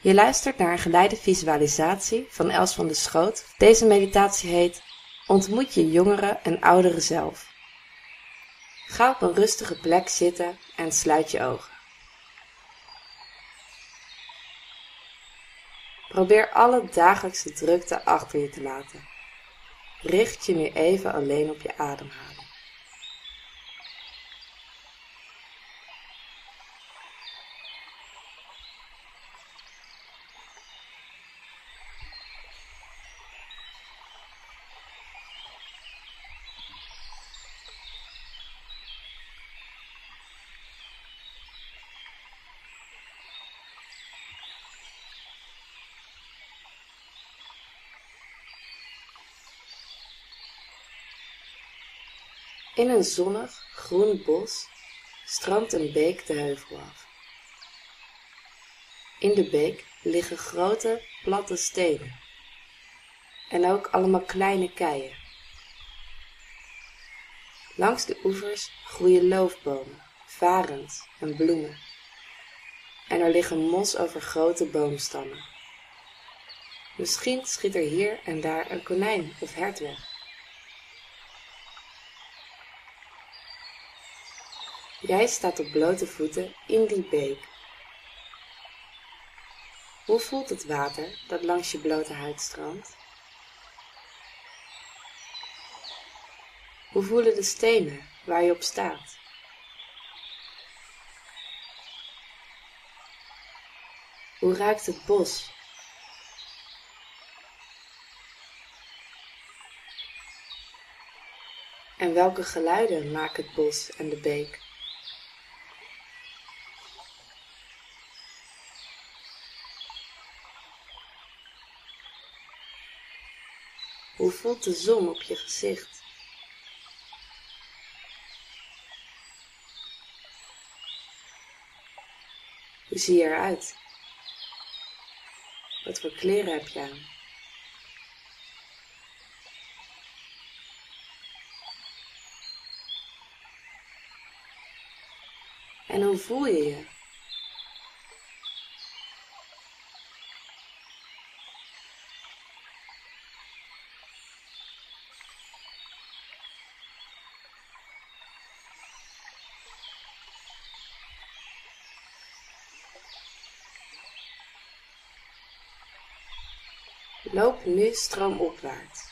Je luistert naar een geleide visualisatie van Els van de Schoot. Deze meditatie heet Ontmoet je jongere en oudere zelf. Ga op een rustige plek zitten en sluit je ogen. Probeer alle dagelijkse drukte achter je te laten. Richt je nu even alleen op je ademhaling. In een zonnig, groen bos stroomt een beek de heuvel af. In de beek liggen grote, platte stenen en ook allemaal kleine keien. Langs de oevers groeien loofbomen, varens en bloemen. En er liggen mos over grote boomstammen. Misschien schiet er hier en daar een konijn of hert weg. Jij staat op blote voeten in die beek. Hoe voelt het water dat langs je blote huid stroomt? Hoe voelen de stenen waar je op staat? Hoe ruikt het bos? En welke geluiden maken het bos en de beek? Hoe voelt de zon op je gezicht? Hoe zie je eruit? Wat voor kleren heb je aan? En hoe voel je je? Loop nu stroomopwaarts.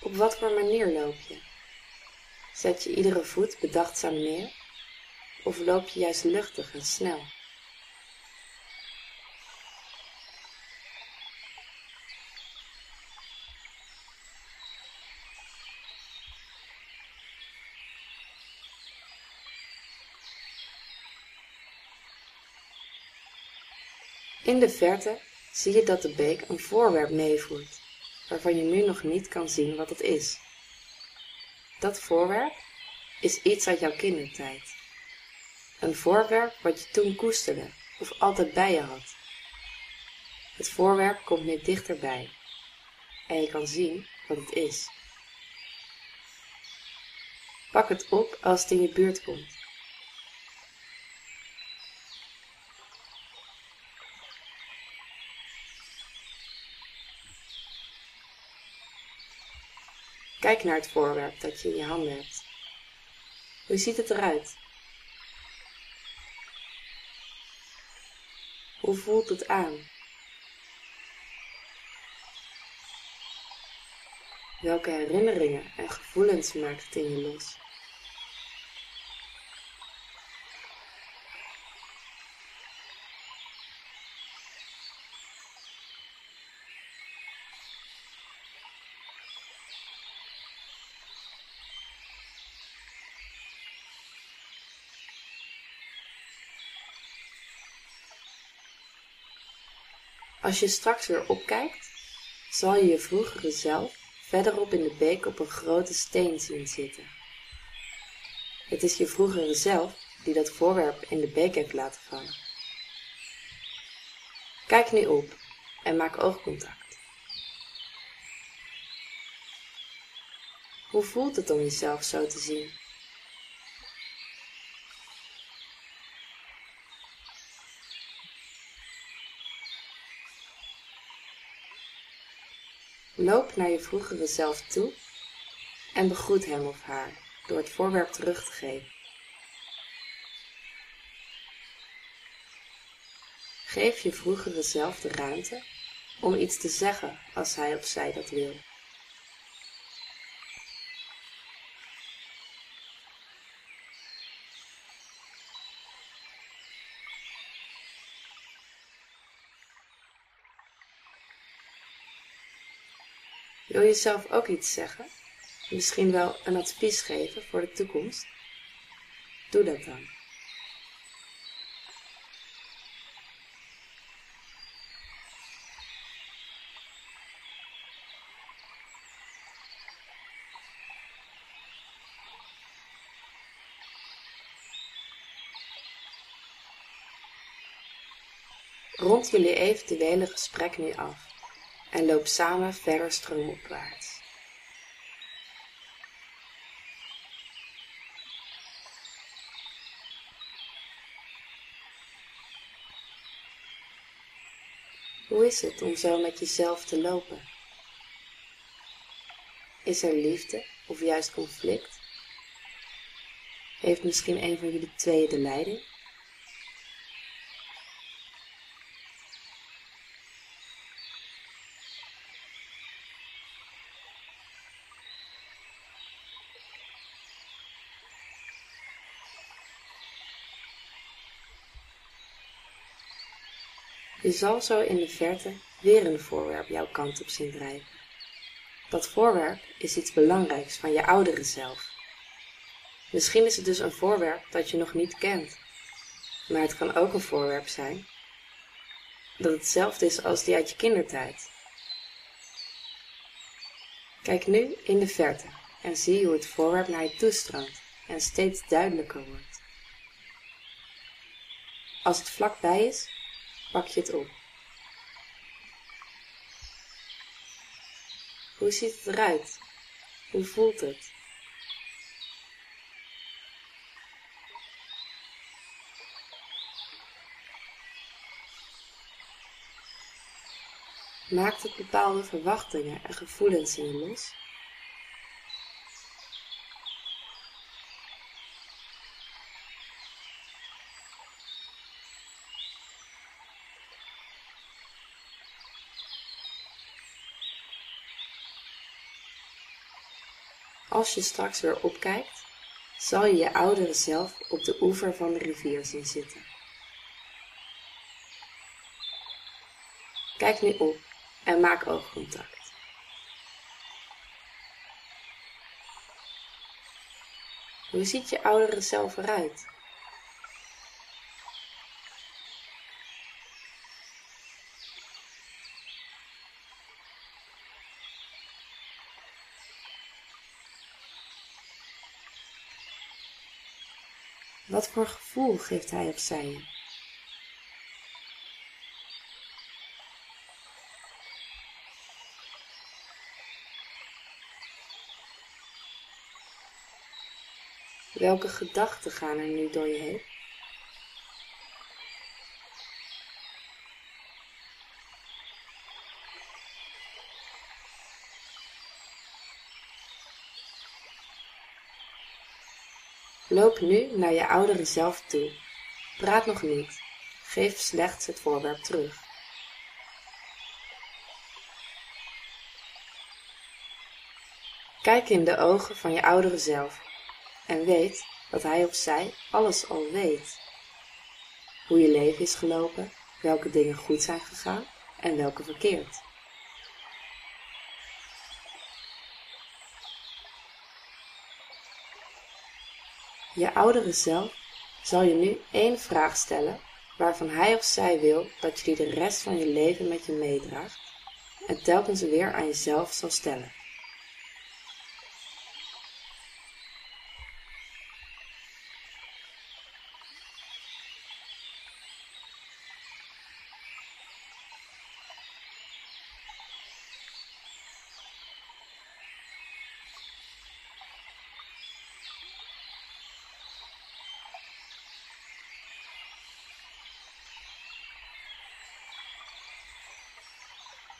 Op wat voor manier loop je? Zet je iedere voet bedachtzaam neer of loop je juist luchtig en snel? In de verte zie je dat de beek een voorwerp meevoert, waarvan je nu nog niet kan zien wat het is. Dat voorwerp is iets uit jouw kindertijd. Een voorwerp wat je toen koesterde of altijd bij je had. Het voorwerp komt nu dichterbij en je kan zien wat het is. Pak het op als het in je buurt komt. Kijk naar het voorwerp dat je in je handen hebt. Hoe ziet het eruit? Hoe voelt het aan? Welke herinneringen en gevoelens maakt het in je los? Als je straks weer opkijkt, zal je je vroegere zelf verderop in de beek op een grote steen zien zitten. Het is je vroegere zelf die dat voorwerp in de beek heeft laten vallen. Kijk nu op en maak oogcontact. Hoe voelt het om jezelf zo te zien? Loop naar je vroegere zelf toe en begroet hem of haar door het voorwerp terug te geven. Geef je vroegere zelf de ruimte om iets te zeggen als hij of zij dat wil. Wil je zelf ook iets zeggen? Misschien wel een advies geven voor de toekomst? Doe dat dan. Rond jullie eventuele gesprek nu af en loop samen verder stroomopwaarts. Hoe is het om zo met jezelf te lopen? Is er liefde of juist conflict? Heeft misschien een van jullie twee de leiding? Je zal zo in de verte weer een voorwerp jouw kant op zien drijven. Dat voorwerp is iets belangrijks van je oudere zelf. Misschien is het dus een voorwerp dat je nog niet kent, maar het kan ook een voorwerp zijn dat hetzelfde is als die uit je kindertijd. Kijk nu in de verte en zie hoe het voorwerp naar je toestroomt en steeds duidelijker wordt. Als het vlakbij is, pak je het op. Hoe ziet het eruit? Hoe voelt het? Maakt het bepaalde verwachtingen en gevoelens in je los? Als je straks weer opkijkt, zal je je oudere zelf op de oever van de rivier zien zitten. Kijk nu op en maak oogcontact. Hoe ziet je oudere zelf eruit? Wat voor gevoel geeft hij of zij? Welke gedachten gaan er nu door je heen? Loop nu naar je oudere zelf toe. Praat nog niet. Geef slechts het voorwerp terug. Kijk in de ogen van je oudere zelf en weet dat hij of zij alles al weet. Hoe je leven is gelopen, welke dingen goed zijn gegaan en welke verkeerd. Je oudere zelf zal je nu één vraag stellen waarvan hij of zij wil dat je die de rest van je leven met je meedraagt en telkens weer aan jezelf zal stellen.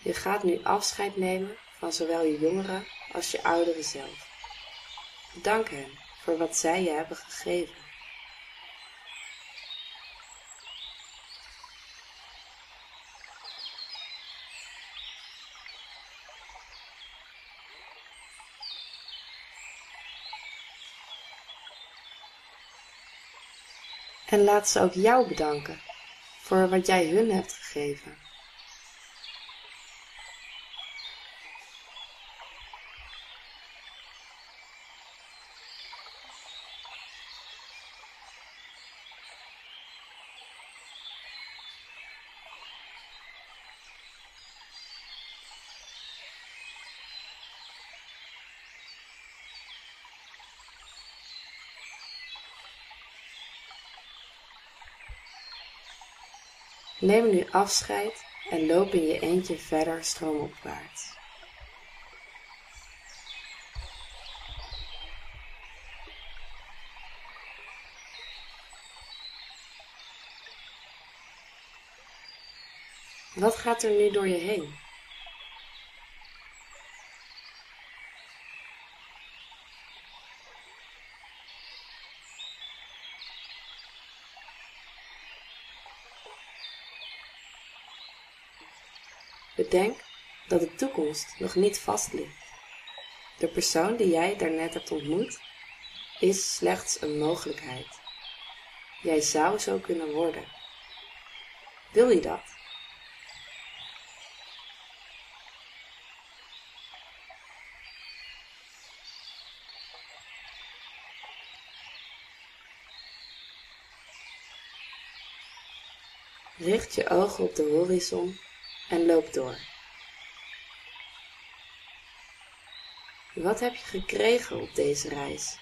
Je gaat nu afscheid nemen van zowel je jongeren als je ouderen zelf. Dank hen voor wat zij je hebben gegeven. En laat ze ook jou bedanken voor wat jij hun hebt gegeven. Neem nu afscheid en loop in je eentje verder stroomopwaarts. Wat gaat er nu door je heen? Bedenk dat de toekomst nog niet vast ligt. De persoon die jij daarnet hebt ontmoet is slechts een mogelijkheid. Jij zou zo kunnen worden. Wil je dat? Richt je ogen op de horizon en loop door. Wat heb je gekregen op deze reis?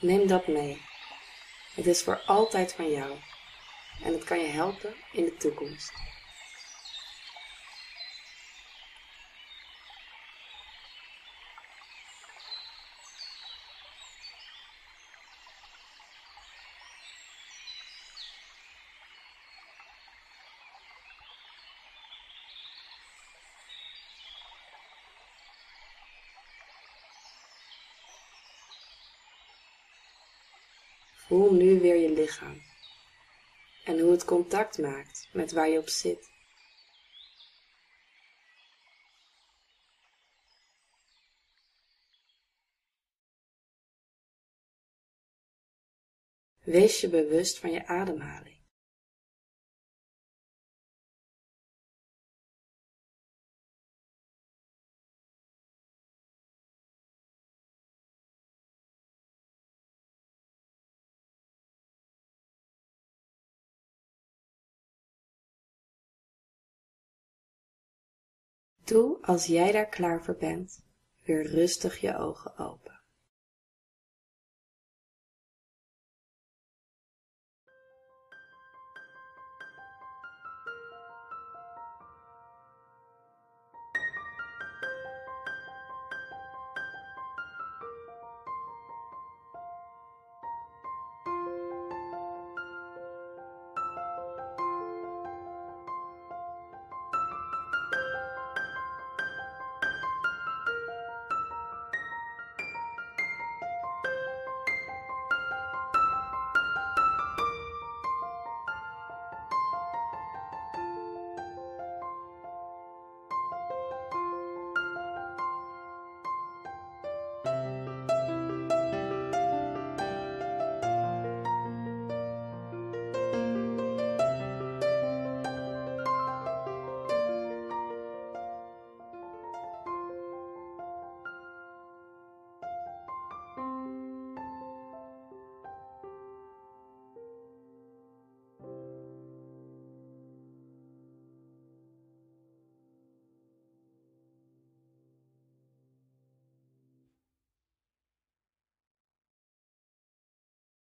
Neem dat mee. Het is voor altijd van jou en het kan je helpen in de toekomst. Voel nu weer je lichaam en hoe het contact maakt met waar je op zit. Wees je bewust van je ademhaling. Doe als jij daar klaar voor bent weer rustig je ogen open.